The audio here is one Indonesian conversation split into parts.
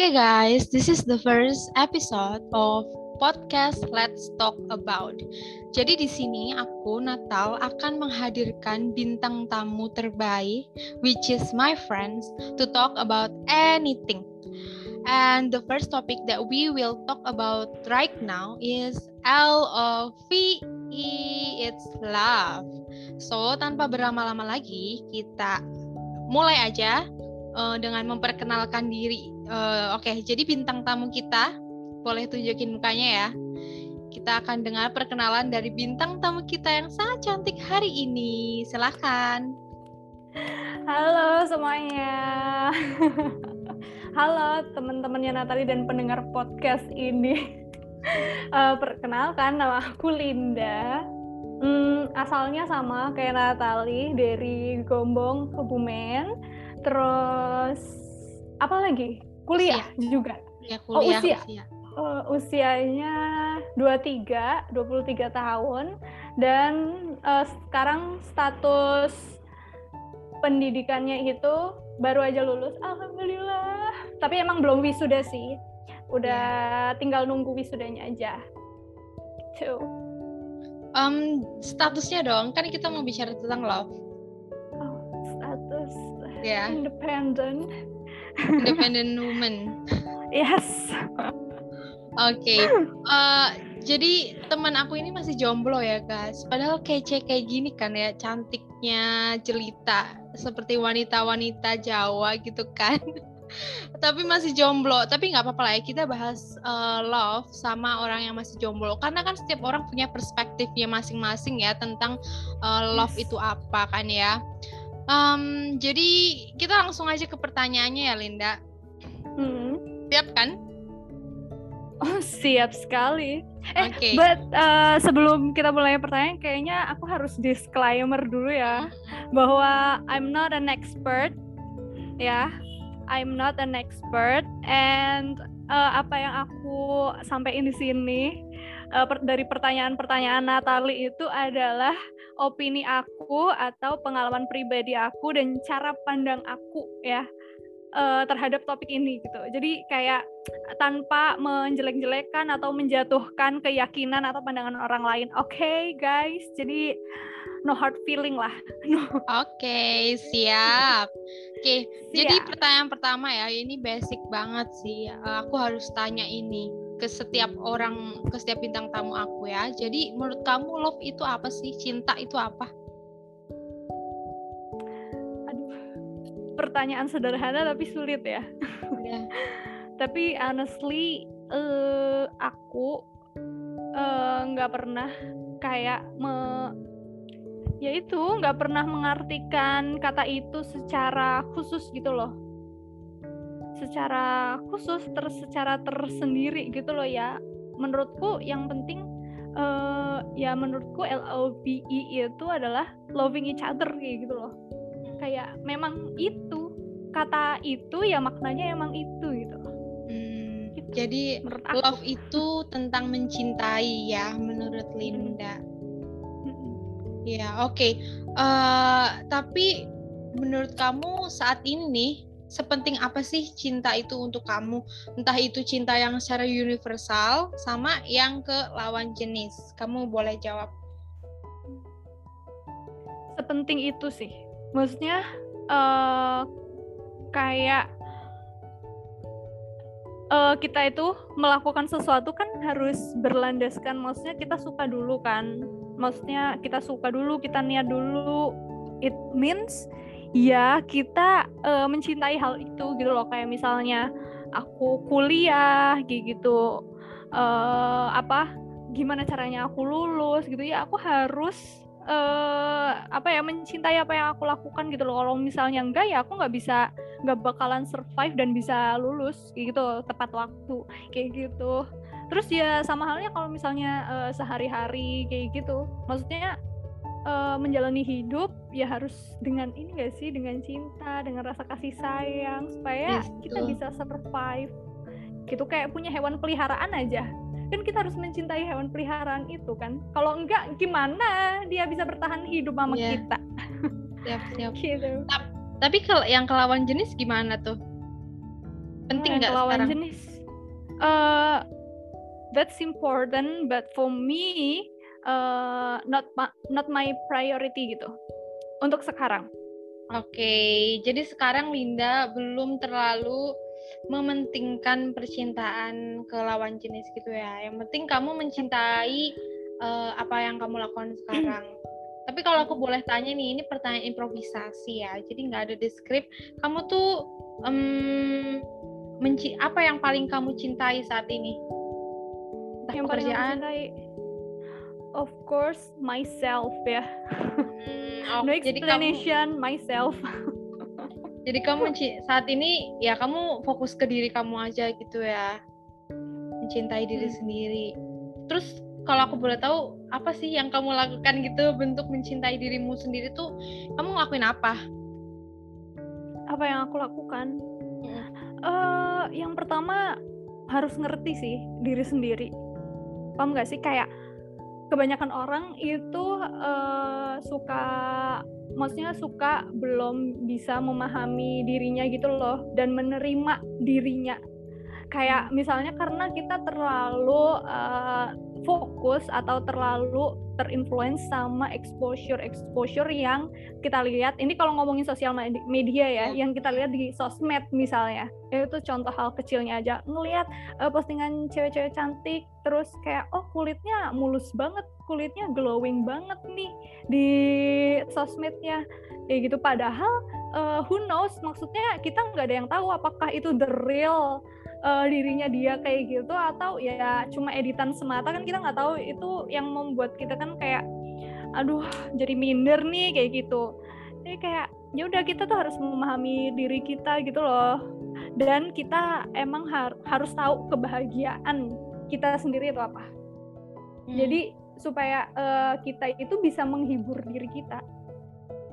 Okay, guys, this is the first episode of podcast Let's Talk About. Jadi di sini aku Natal akan menghadirkan bintang tamu terbaik, which is my friends, to talk about anything. And the first topic that we will talk about right now is L O V E, it's love. So tanpa berlama-lama lagi, kita mulai aja uh, dengan memperkenalkan diri Uh, Oke, okay, jadi bintang tamu kita boleh tunjukin mukanya ya. Kita akan dengar perkenalan dari bintang tamu kita yang sangat cantik hari ini. Silahkan. Halo semuanya. Halo teman-temannya Natali dan pendengar podcast ini. uh, perkenalkan nama aku Linda. Hmm, asalnya sama kayak Natali dari Gombong, Kebumen. Terus apa lagi? kuliah usia. juga. Ya, kuliah, oh, usia. usia. Uh, usianya 23, 23 tahun dan uh, sekarang status pendidikannya itu baru aja lulus. Alhamdulillah. Tapi emang belum wisuda sih. Udah yeah. tinggal nunggu wisudanya aja. Tuh. Um, statusnya dong, kan kita mau bicara tentang love. Yeah. independent independent woman. Yes. Oke. Okay. Uh, eh, jadi teman aku ini masih jomblo ya guys. Padahal kece kayak gini kan ya, cantiknya jelita seperti wanita-wanita Jawa gitu kan. tapi masih jomblo. Tapi nggak apa-apa lah ya kita bahas uh, love sama orang yang masih jomblo. Karena kan setiap orang punya perspektifnya masing-masing ya tentang uh, love yes. itu apa kan ya. Um, jadi kita langsung aja ke pertanyaannya ya Linda. Hmm. Siap kan? Oh siap sekali. Eh, okay. but uh, sebelum kita mulai pertanyaan, kayaknya aku harus disclaimer dulu ya bahwa I'm not an expert, ya. I'm not an expert, and uh, apa yang aku sampaikan di sini uh, per dari pertanyaan-pertanyaan Natali itu adalah opini aku atau pengalaman pribadi aku dan cara pandang aku ya uh, terhadap topik ini gitu. Jadi kayak tanpa menjelek-jelekan atau menjatuhkan keyakinan atau pandangan orang lain. Oke, okay, guys. Jadi no hard feeling lah. No. Oke, okay, siap. Oke, okay, jadi pertanyaan pertama ya, ini basic banget sih. Uh, aku harus tanya ini ke setiap orang ke setiap bintang tamu aku ya. Jadi menurut kamu love itu apa sih? Cinta itu apa? Aduh pertanyaan sederhana tapi sulit ya. Yeah. tapi honestly uh, aku eh, nggak uh, pernah kayak me ya itu nggak pernah mengartikan kata itu secara khusus gitu loh secara khusus ter secara tersendiri gitu loh ya menurutku yang penting uh, ya menurutku L O V E itu adalah loving each other kayak gitu loh kayak memang itu kata itu ya maknanya emang itu gitu hmm, gitu. jadi menurut aku. love itu tentang mencintai ya menurut Linda hmm. ya oke okay. uh, eh, tapi menurut kamu saat ini sepenting apa sih cinta itu untuk kamu? Entah itu cinta yang secara universal sama yang ke lawan jenis. Kamu boleh jawab. Sepenting itu sih. Maksudnya uh, kayak uh, kita itu melakukan sesuatu kan harus berlandaskan maksudnya kita suka dulu kan. Maksudnya kita suka dulu, kita niat dulu. It means ya kita uh, mencintai hal itu gitu loh. Kayak misalnya aku kuliah gitu. Uh, apa gimana caranya aku lulus gitu ya. Aku harus uh, apa ya mencintai apa yang aku lakukan gitu loh. Kalau misalnya enggak ya aku nggak bisa nggak bakalan survive dan bisa lulus gitu tepat waktu kayak gitu. Terus ya sama halnya kalau misalnya uh, sehari-hari kayak gitu. Maksudnya uh, menjalani hidup ya harus dengan ini gak sih? Dengan cinta dengan rasa kasih sayang supaya yes, kita bisa survive. Gitu kayak punya hewan peliharaan aja. Kan kita harus mencintai hewan peliharaan itu kan. Kalau enggak gimana dia bisa bertahan hidup sama yeah. kita? Siap siap gitu. tapi kalau yang kelawan jenis gimana tuh? Penting nggak lawan sekarang? jenis? Uh, that's important but for me uh, not not my priority gitu untuk sekarang Oke, jadi sekarang Linda belum terlalu mementingkan percintaan ke lawan jenis gitu ya. Yang penting kamu mencintai uh, apa yang kamu lakukan sekarang. Tapi kalau aku boleh tanya nih, ini pertanyaan improvisasi ya, jadi nggak ada di skrip. Kamu tuh um, menci apa yang paling kamu cintai saat ini? Entah yang pekerjaan? Paling of course myself ya. Hmm, oh, no explanation kamu, myself. jadi kamu saat ini ya kamu fokus ke diri kamu aja gitu ya, mencintai diri hmm. sendiri. Terus kalau aku boleh tahu apa sih yang kamu lakukan gitu bentuk mencintai dirimu sendiri tuh kamu ngelakuin apa? Apa yang aku lakukan? Hmm. Uh, yang pertama harus ngerti sih diri sendiri. Paham gak sih kayak kebanyakan orang itu uh, suka maksudnya suka belum bisa memahami dirinya gitu loh dan menerima dirinya kayak misalnya karena kita terlalu uh, fokus atau terlalu terinfluence sama exposure exposure yang kita lihat. Ini kalau ngomongin sosial media ya hmm. yang kita lihat di sosmed misalnya. Itu contoh hal kecilnya aja. Ngelihat uh, postingan cewek-cewek cantik terus kayak oh kulitnya mulus banget kulitnya glowing banget nih di sosmednya. Kayak gitu. Padahal uh, who knows? Maksudnya kita nggak ada yang tahu apakah itu the real uh, dirinya dia kayak gitu atau ya cuma editan semata kan kita nggak tahu itu yang membuat kita kan kayak aduh jadi minder nih kayak gitu. Jadi kayak ya udah kita tuh harus memahami diri kita gitu loh. Dan kita emang har harus tahu kebahagiaan kita sendiri itu apa. Hmm. jadi supaya uh, kita itu bisa menghibur diri kita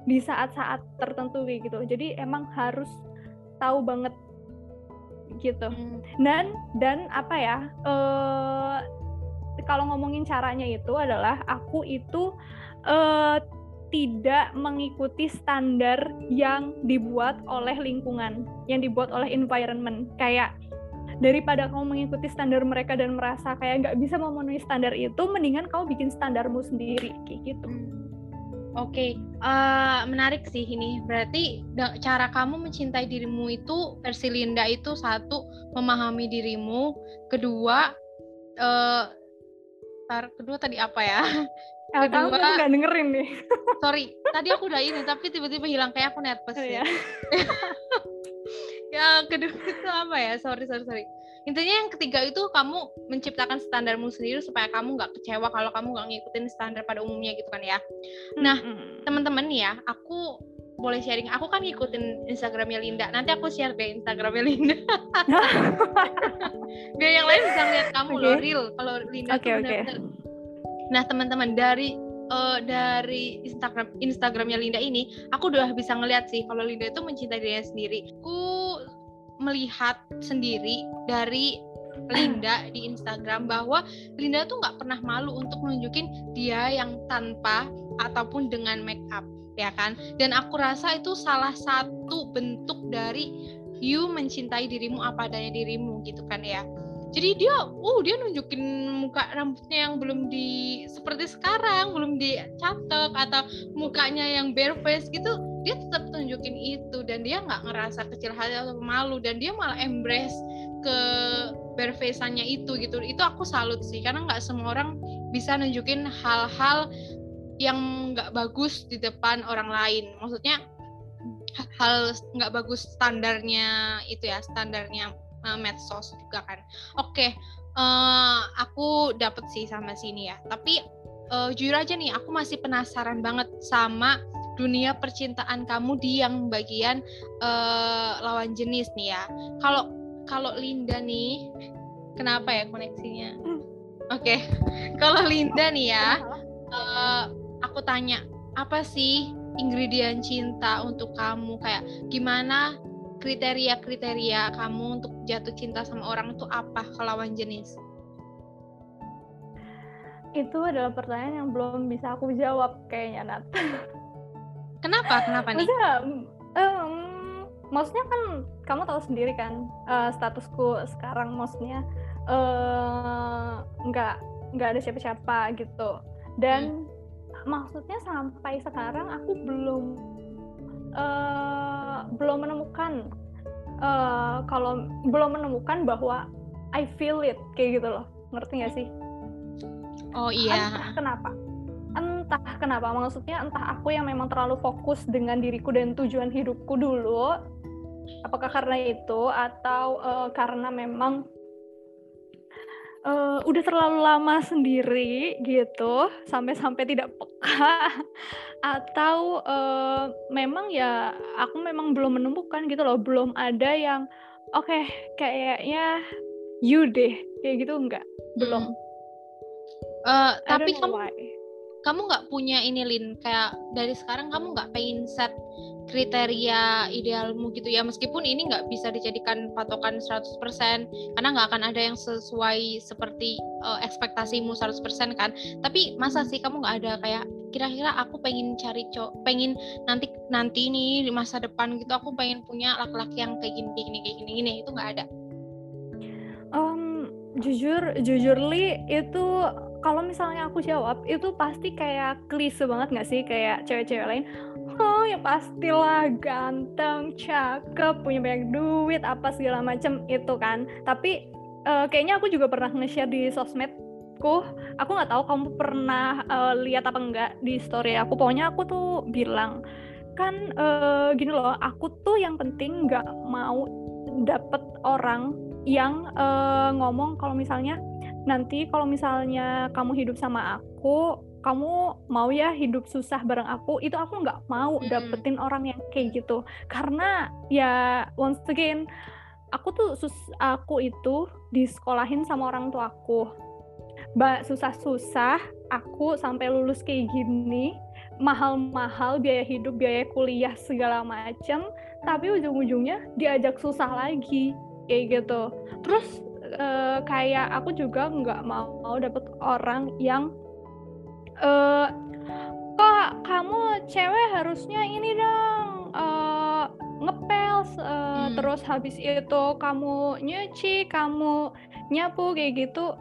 di saat-saat tertentu kayak gitu. Jadi emang harus tahu banget gitu hmm. dan dan apa ya uh, kalau ngomongin caranya itu adalah aku itu uh, tidak mengikuti standar yang dibuat oleh lingkungan, yang dibuat oleh environment. Kayak daripada kamu mengikuti standar mereka dan merasa kayak nggak bisa memenuhi standar itu, mendingan kamu bikin standarmu sendiri, kayak gitu. Hmm. Oke, okay. uh, eh, menarik sih ini. Berarti cara kamu mencintai dirimu itu versi Linda itu satu memahami dirimu, kedua, uh, tar, kedua tadi apa ya? Eh, kedua, kamu nggak dengerin nih. sorry, tadi aku udah ini tapi tiba-tiba hilang kayak aku nervous oh, ya. ya kedua itu apa ya? Sorry, sorry, sorry intinya yang ketiga itu kamu menciptakan standarmu sendiri supaya kamu nggak kecewa kalau kamu nggak ngikutin standar pada umumnya gitu kan ya. Nah mm-hmm. teman-teman ya aku boleh sharing. Aku kan ngikutin Instagramnya Linda. Nanti aku share deh Instagramnya Linda. Biar yang lain bisa lihat kamu okay. loh real. Kalau Linda okay, tuh okay. nah teman-teman dari uh, dari Instagram Instagramnya Linda ini aku udah bisa ngeliat sih kalau Linda itu mencintai dirinya sendiri. Aku melihat sendiri dari Linda di Instagram bahwa Linda tuh nggak pernah malu untuk nunjukin dia yang tanpa ataupun dengan make up ya kan? Dan aku rasa itu salah satu bentuk dari you mencintai dirimu apa adanya dirimu gitu kan ya? Jadi dia uh dia nunjukin muka rambutnya yang belum di seperti sekarang belum dicatok atau mukanya yang bare face gitu dia tetap tunjukin itu dan dia nggak ngerasa kecil hati atau malu dan dia malah embrace ke berfaceannya itu gitu. Itu aku salut sih karena nggak semua orang bisa nunjukin hal-hal yang nggak bagus di depan orang lain. Maksudnya hal nggak bagus standarnya itu ya standarnya uh, medsos juga kan. Oke uh, eh, aku dapet sih sama sini ya. Tapi uh, jujur aja nih aku masih penasaran banget sama dunia percintaan kamu di yang bagian uh, lawan jenis nih ya. Kalau kalau Linda nih, kenapa ya koneksinya? Hmm. Oke, okay. kalau Linda nih ya, uh, aku tanya apa sih ingredient cinta untuk kamu? Kayak gimana kriteria-kriteria kamu untuk jatuh cinta sama orang itu apa ke lawan jenis? Itu adalah pertanyaan yang belum bisa aku jawab kayaknya Nat. Kenapa? Kenapa nih? Maksudnya, um, maksudnya kan kamu tahu sendiri kan uh, statusku sekarang maksudnya uh, nggak nggak ada siapa-siapa gitu dan hmm. maksudnya sampai sekarang aku belum uh, belum menemukan uh, kalau belum menemukan bahwa I feel it kayak gitu loh ngerti gak sih? Oh iya. Entah kenapa? Entah kenapa maksudnya entah aku yang memang terlalu fokus dengan diriku dan tujuan hidupku dulu apakah karena itu atau uh, karena memang uh, udah terlalu lama sendiri gitu sampai-sampai tidak peka atau uh, memang ya aku memang belum menemukan gitu loh belum ada yang oke okay, kayaknya you deh kayak gitu enggak belum uh, tapi kamu why. Kamu nggak punya ini lin kayak dari sekarang kamu nggak pengen set kriteria idealmu gitu ya? Meskipun ini nggak bisa dijadikan patokan 100% karena nggak akan ada yang sesuai seperti uh, ekspektasimu 100% kan? Tapi masa sih kamu nggak ada? Kayak kira-kira aku pengen cari cowok pengen nanti nanti nih di masa depan gitu aku pengen punya laki-laki yang kayak gini kayak gini kayak gini, gini. itu nggak ada? Um, jujur jujur li itu kalau misalnya aku jawab itu pasti kayak klise banget nggak sih? Kayak cewek-cewek lain oh ya pastilah ganteng cakep punya banyak duit apa segala macem itu kan. Tapi uh, kayaknya aku juga pernah nge-share di sosmedku. Aku nggak tahu kamu pernah uh, lihat apa enggak di story aku. Pokoknya aku tuh bilang kan uh, gini loh aku tuh yang penting nggak mau dapet orang yang uh, ngomong kalau misalnya nanti kalau misalnya kamu hidup sama aku kamu mau ya hidup susah bareng aku itu aku nggak mau dapetin orang yang kayak gitu. Karena ya once again aku tuh sus aku itu disekolahin sama orang tua aku. Mbak susah-susah aku sampai lulus kayak gini mahal-mahal biaya hidup biaya kuliah segala macem tapi ujung-ujungnya diajak susah lagi kayak gitu. Terus uh, kayak aku juga nggak mau dapet orang yang uh, kok kamu cewek harusnya ini dong uh, ngepel uh, hmm. terus habis itu kamu nyuci kamu nyapu kayak gitu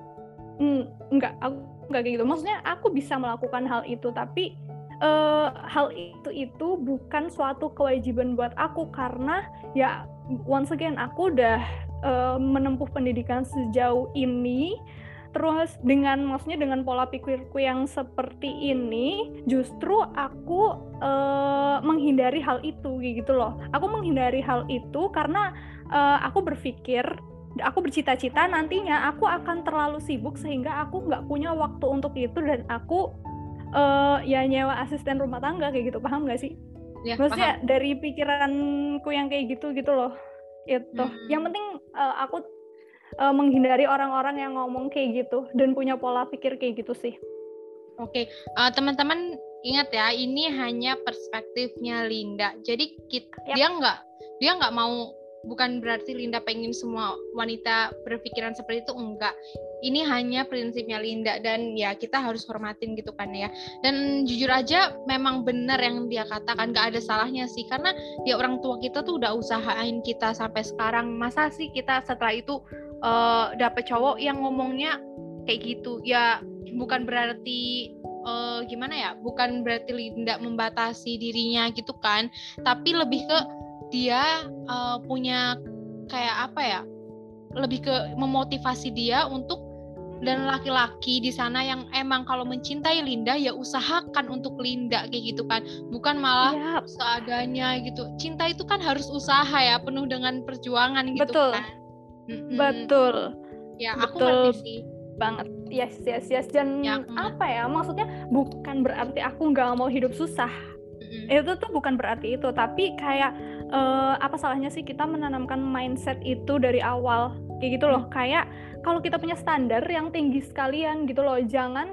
mm, enggak aku enggak kayak gitu maksudnya aku bisa melakukan hal itu tapi uh, hal itu itu bukan suatu kewajiban buat aku karena ya once again aku udah uh, menempuh pendidikan sejauh ini terus dengan maksudnya dengan pola pikirku yang seperti ini justru aku uh, menghindari hal itu gitu loh. Aku menghindari hal itu karena uh, aku berpikir aku bercita-cita nantinya aku akan terlalu sibuk sehingga aku nggak punya waktu untuk itu dan aku uh, ya nyewa asisten rumah tangga kayak gitu. Paham nggak sih? Ya, maksudnya paham. dari pikiranku yang kayak gitu gitu loh itu hmm. yang penting uh, aku uh, menghindari orang-orang yang ngomong kayak gitu dan punya pola pikir kayak gitu sih. Oke, okay. uh, eh, teman-teman ingat ya, ini hanya perspektifnya Linda. Jadi kita, yep. dia nggak dia nggak mau bukan berarti Linda pengen semua wanita berpikiran seperti itu enggak. Ini hanya prinsipnya Linda dan ya kita harus hormatin gitu kan ya. Dan jujur aja memang benar yang dia katakan gak ada salahnya sih. Karena ya orang tua kita tuh udah usahain kita sampai sekarang. Masa sih kita setelah itu uh, dapet cowok yang ngomongnya kayak gitu? Ya bukan berarti uh, gimana ya? Bukan berarti Linda membatasi dirinya gitu kan. Tapi lebih ke dia uh, punya kayak apa ya lebih ke memotivasi dia untuk dan laki-laki di sana yang emang kalau mencintai Linda ya usahakan untuk Linda kayak gitu kan. Bukan malah yep. seadanya gitu. Cinta itu kan harus usaha ya penuh dengan perjuangan gitu betul. kan. Mm-hmm. betul. Ya aku ngerti sih. banget. Yes yes yes. Dan ya, apa ya maksudnya bukan berarti aku nggak mau hidup susah. Mm-hmm. itu tuh bukan berarti itu tapi kayak uh, apa salahnya sih kita menanamkan mindset itu dari awal kayak gitu loh hmm. kayak kalau kita punya standar yang tinggi sekalian gitu loh jangan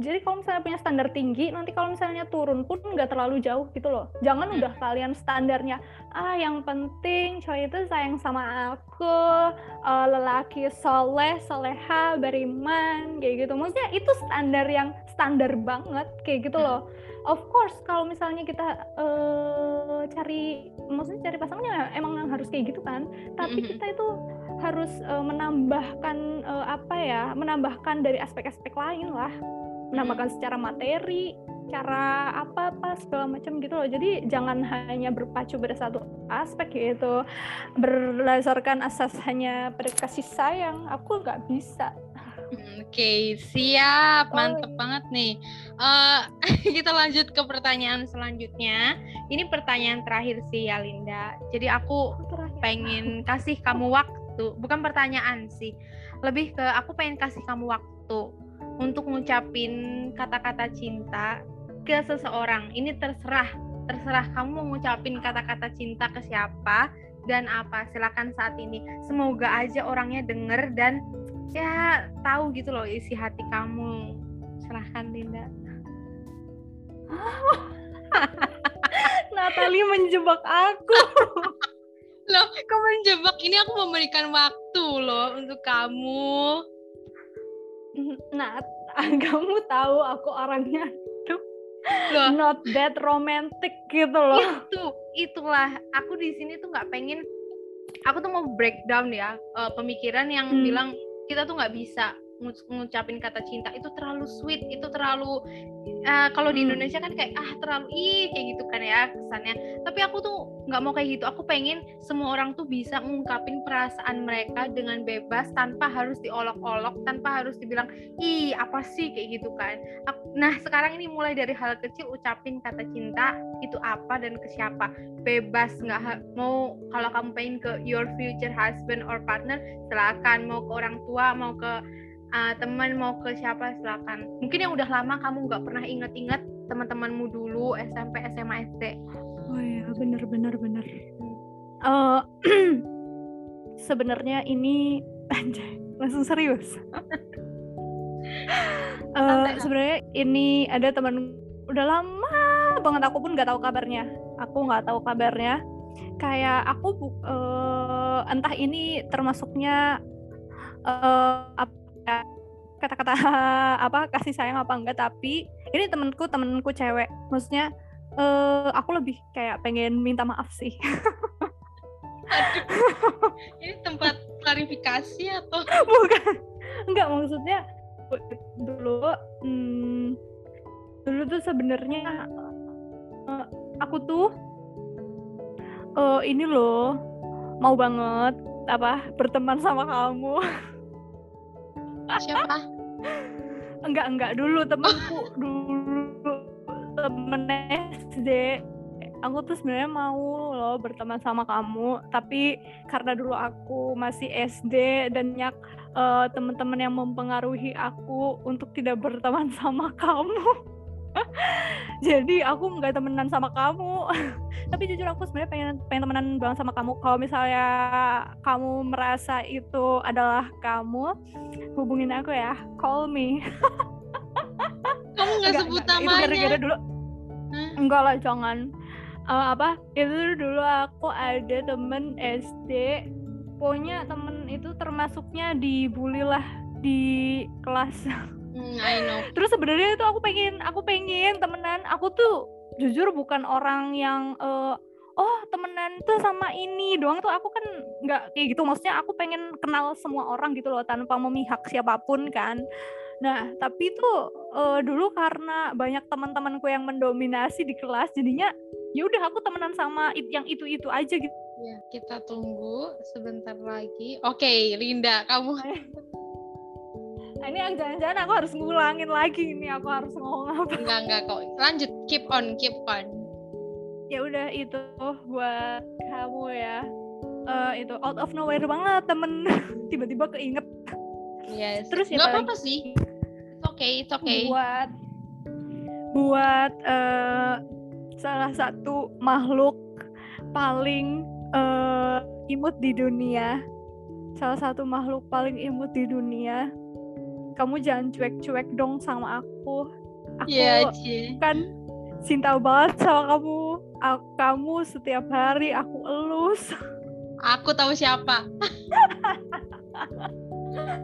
jadi kalau misalnya punya standar tinggi nanti kalau misalnya turun pun nggak terlalu jauh gitu loh jangan hmm. udah kalian standarnya ah yang penting cowok itu sayang sama aku uh, lelaki soleh soleha beriman kayak gitu maksudnya itu standar yang standar banget kayak gitu loh of course kalau misalnya kita uh, cari maksudnya cari pasangannya emang harus kayak gitu kan tapi mm-hmm. kita itu harus uh, menambahkan uh, apa ya menambahkan dari aspek-aspek lain lah menambahkan mm-hmm. secara materi cara apa apa segala macam gitu loh jadi jangan hanya berpacu pada satu aspek gitu berdasarkan asas hanya pada kasih sayang aku nggak bisa Oke, okay, siap. Mantep oh. banget nih. Uh, kita lanjut ke pertanyaan selanjutnya. Ini pertanyaan terakhir sih ya Linda. Jadi aku oh, pengen kasih kamu waktu, bukan pertanyaan sih. Lebih ke aku pengen kasih kamu waktu untuk ngucapin kata-kata cinta ke seseorang. Ini terserah, terserah kamu mau ngucapin kata-kata cinta ke siapa dan apa. Silakan saat ini. Semoga aja orangnya denger dan ya tahu gitu loh isi hati kamu serahkan Linda Natali menjebak aku. Loh kau menjebak? Ini aku memberikan waktu loh untuk kamu. Nah kamu tahu aku orangnya tuh loh. not that romantic gitu loh. Itu itulah. Aku di sini tuh nggak pengen aku tuh mau breakdown ya uh, pemikiran yang hmm. bilang kita tuh nggak bisa ngucapin kata cinta itu terlalu sweet itu terlalu uh, kalau di. Indonesia kan kayak ah terlalu ih kayak gitu kan ya kesannya. Tapi aku tuh nggak mau kayak gitu aku pengen semua orang tuh bisa ngungkapin perasaan mereka dengan bebas tanpa harus diolok-olok tanpa harus dibilang ih apa sih? kayak gitu kan. Nah sekarang ini mulai dari hal kecil ucapin kata cinta itu apa dan ke siapa? Bebas nggak mau kalau kamu pengen ke your future husband or partner silakan mau ke orang tua mau ke uh, teman mau ke siapa silakan. Mungkin yang udah lama kamu nggak pernah inget-inget teman-temanmu dulu SMP SMA SD oh iya bener bener bener uh, sebenarnya ini langsung serius. Uh, sebenarnya ini ada teman udah lama banget aku pun nggak tahu kabarnya. Aku nggak tahu kabarnya. Kayak aku uh, entah ini termasuknya uh, apa kata-kata apa kasih sayang apa enggak tapi ini temenku temenku cewek. Maksudnya uh, aku lebih kayak pengen minta maaf sih. Ini tempat klarifikasi atau? Bukan. Enggak maksudnya dulu hmm, dulu tuh sebenarnya uh, aku tuh uh, ini loh mau banget apa berteman sama kamu siapa? Enggak enggak. Dulu temanku dulu temen SD aku tuh sebenarnya mau loh berteman sama kamu. Tapi karena dulu aku masih SD dan banyak uh, teman-teman yang mempengaruhi aku untuk tidak berteman sama kamu jadi aku nggak temenan sama kamu. Tapi jujur aku sebenarnya pengen pengen temenan banget sama kamu. Kalau misalnya kamu merasa itu adalah kamu hubungin aku ya. Call me. Kamu nggak sebut namanya itu gara-gara dulu. Huh? enggak lah jangan. Uh, apa? Itu dulu aku ada temen SD pokoknya temen itu termasuknya dibully lah di kelas Hmm, I know. Terus sebenarnya itu aku pengen aku pengen temenan. Aku tuh jujur bukan orang yang uh, oh temenan tuh sama ini doang tuh. Aku kan nggak kayak gitu. Maksudnya aku pengen kenal semua orang gitu loh tanpa memihak siapa pun kan. Nah tapi tuh uh, dulu karena banyak teman-temanku yang mendominasi di kelas jadinya ya udah aku temenan sama it, yang itu itu aja gitu. Ya kita tunggu sebentar lagi. Oke okay, Linda kamu Nah, ini jangan-jangan aku harus ngulangin lagi ini aku harus ngomong apa? Enggak enggak kok. Lanjut keep on keep on. Ya udah itu buat kamu ya. Uh, itu out of nowhere banget temen. Tiba-tiba keinget. Yes. terus ya nggak apa-apa sih. It's okay it's okay. Buat buat uh, salah satu makhluk paling uh, imut di dunia. Salah satu makhluk paling imut di dunia kamu jangan cuek-cuek dong sama aku. Aku yeah, kan cinta banget sama kamu. Aku, kamu setiap hari aku elus. Aku tahu siapa.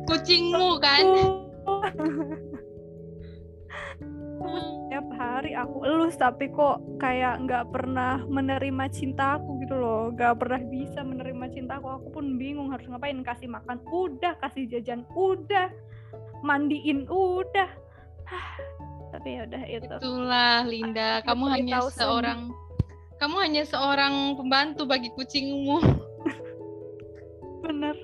Kucingmu kan? Setiap hari aku elus tapi kok kayak nggak pernah menerima cintaku gitu loh. Nggak pernah bisa menerima cintaku aku pun bingung harus ngapain kasih makan udah kasih jajan udah mandiin. Udah. Tapi ya udah itu itulah Linda. Kamu hanya seorang kamu hanya seorang pembantu bagi kucingmu. Bener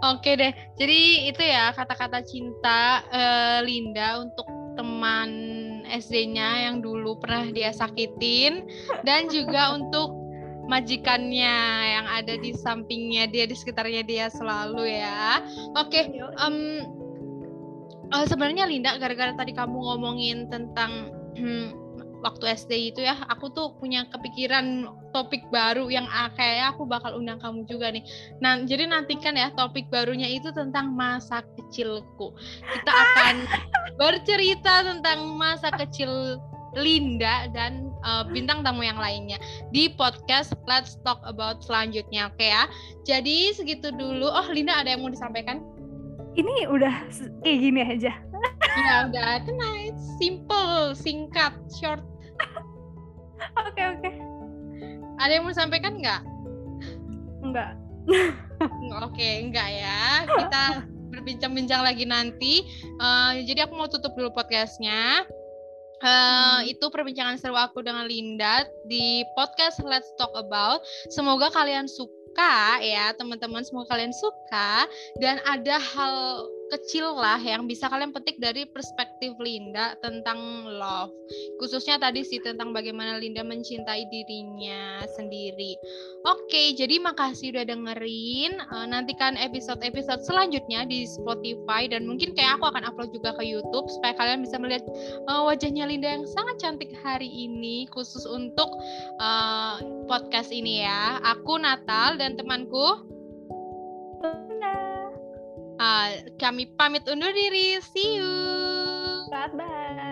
Oke deh, jadi itu ya kata-kata cinta uh, Linda untuk teman SD-nya yang dulu pernah dia sakitin dan juga untuk majikannya yang ada di sampingnya dia di sekitarnya dia selalu ya. Oke, um, uh, sebenarnya Linda gara-gara tadi kamu ngomongin tentang hmm, waktu SD itu ya, aku tuh punya kepikiran topik baru yang uh, kayak aku bakal undang kamu juga nih. Nah, jadi nantikan ya topik barunya itu tentang masa kecilku. Kita akan bercerita tentang masa kecil Linda dan uh, bintang tamu yang lainnya di podcast Let's Talk About selanjutnya, oke okay ya? Jadi segitu dulu. Oh, Linda ada yang mau disampaikan? Ini udah kayak gini aja. ya udah, tenang, simple, singkat, short Oke oke. Ada yang mau sampaikan nggak? Enggak. oke, enggak ya. Kita berbincang-bincang lagi nanti. Uh, jadi aku mau tutup dulu podcastnya. Uh, hmm. itu perbincangan seru aku dengan Linda di podcast Let's Talk About. Semoga kalian suka ya, teman-teman. Semoga kalian suka dan ada hal kecil lah yang bisa kalian petik dari perspektif Linda tentang love. Khususnya tadi sih tentang bagaimana Linda mencintai dirinya sendiri. Oke, jadi makasih udah dengerin. Uh, nantikan episode-episode selanjutnya di Spotify dan mungkin kayak aku akan upload juga ke YouTube supaya kalian bisa melihat uh, wajahnya Linda yang sangat cantik hari ini khusus untuk uh, podcast ini ya. Aku Natal dan temanku kami pamit undur diri. See you. Bye bye.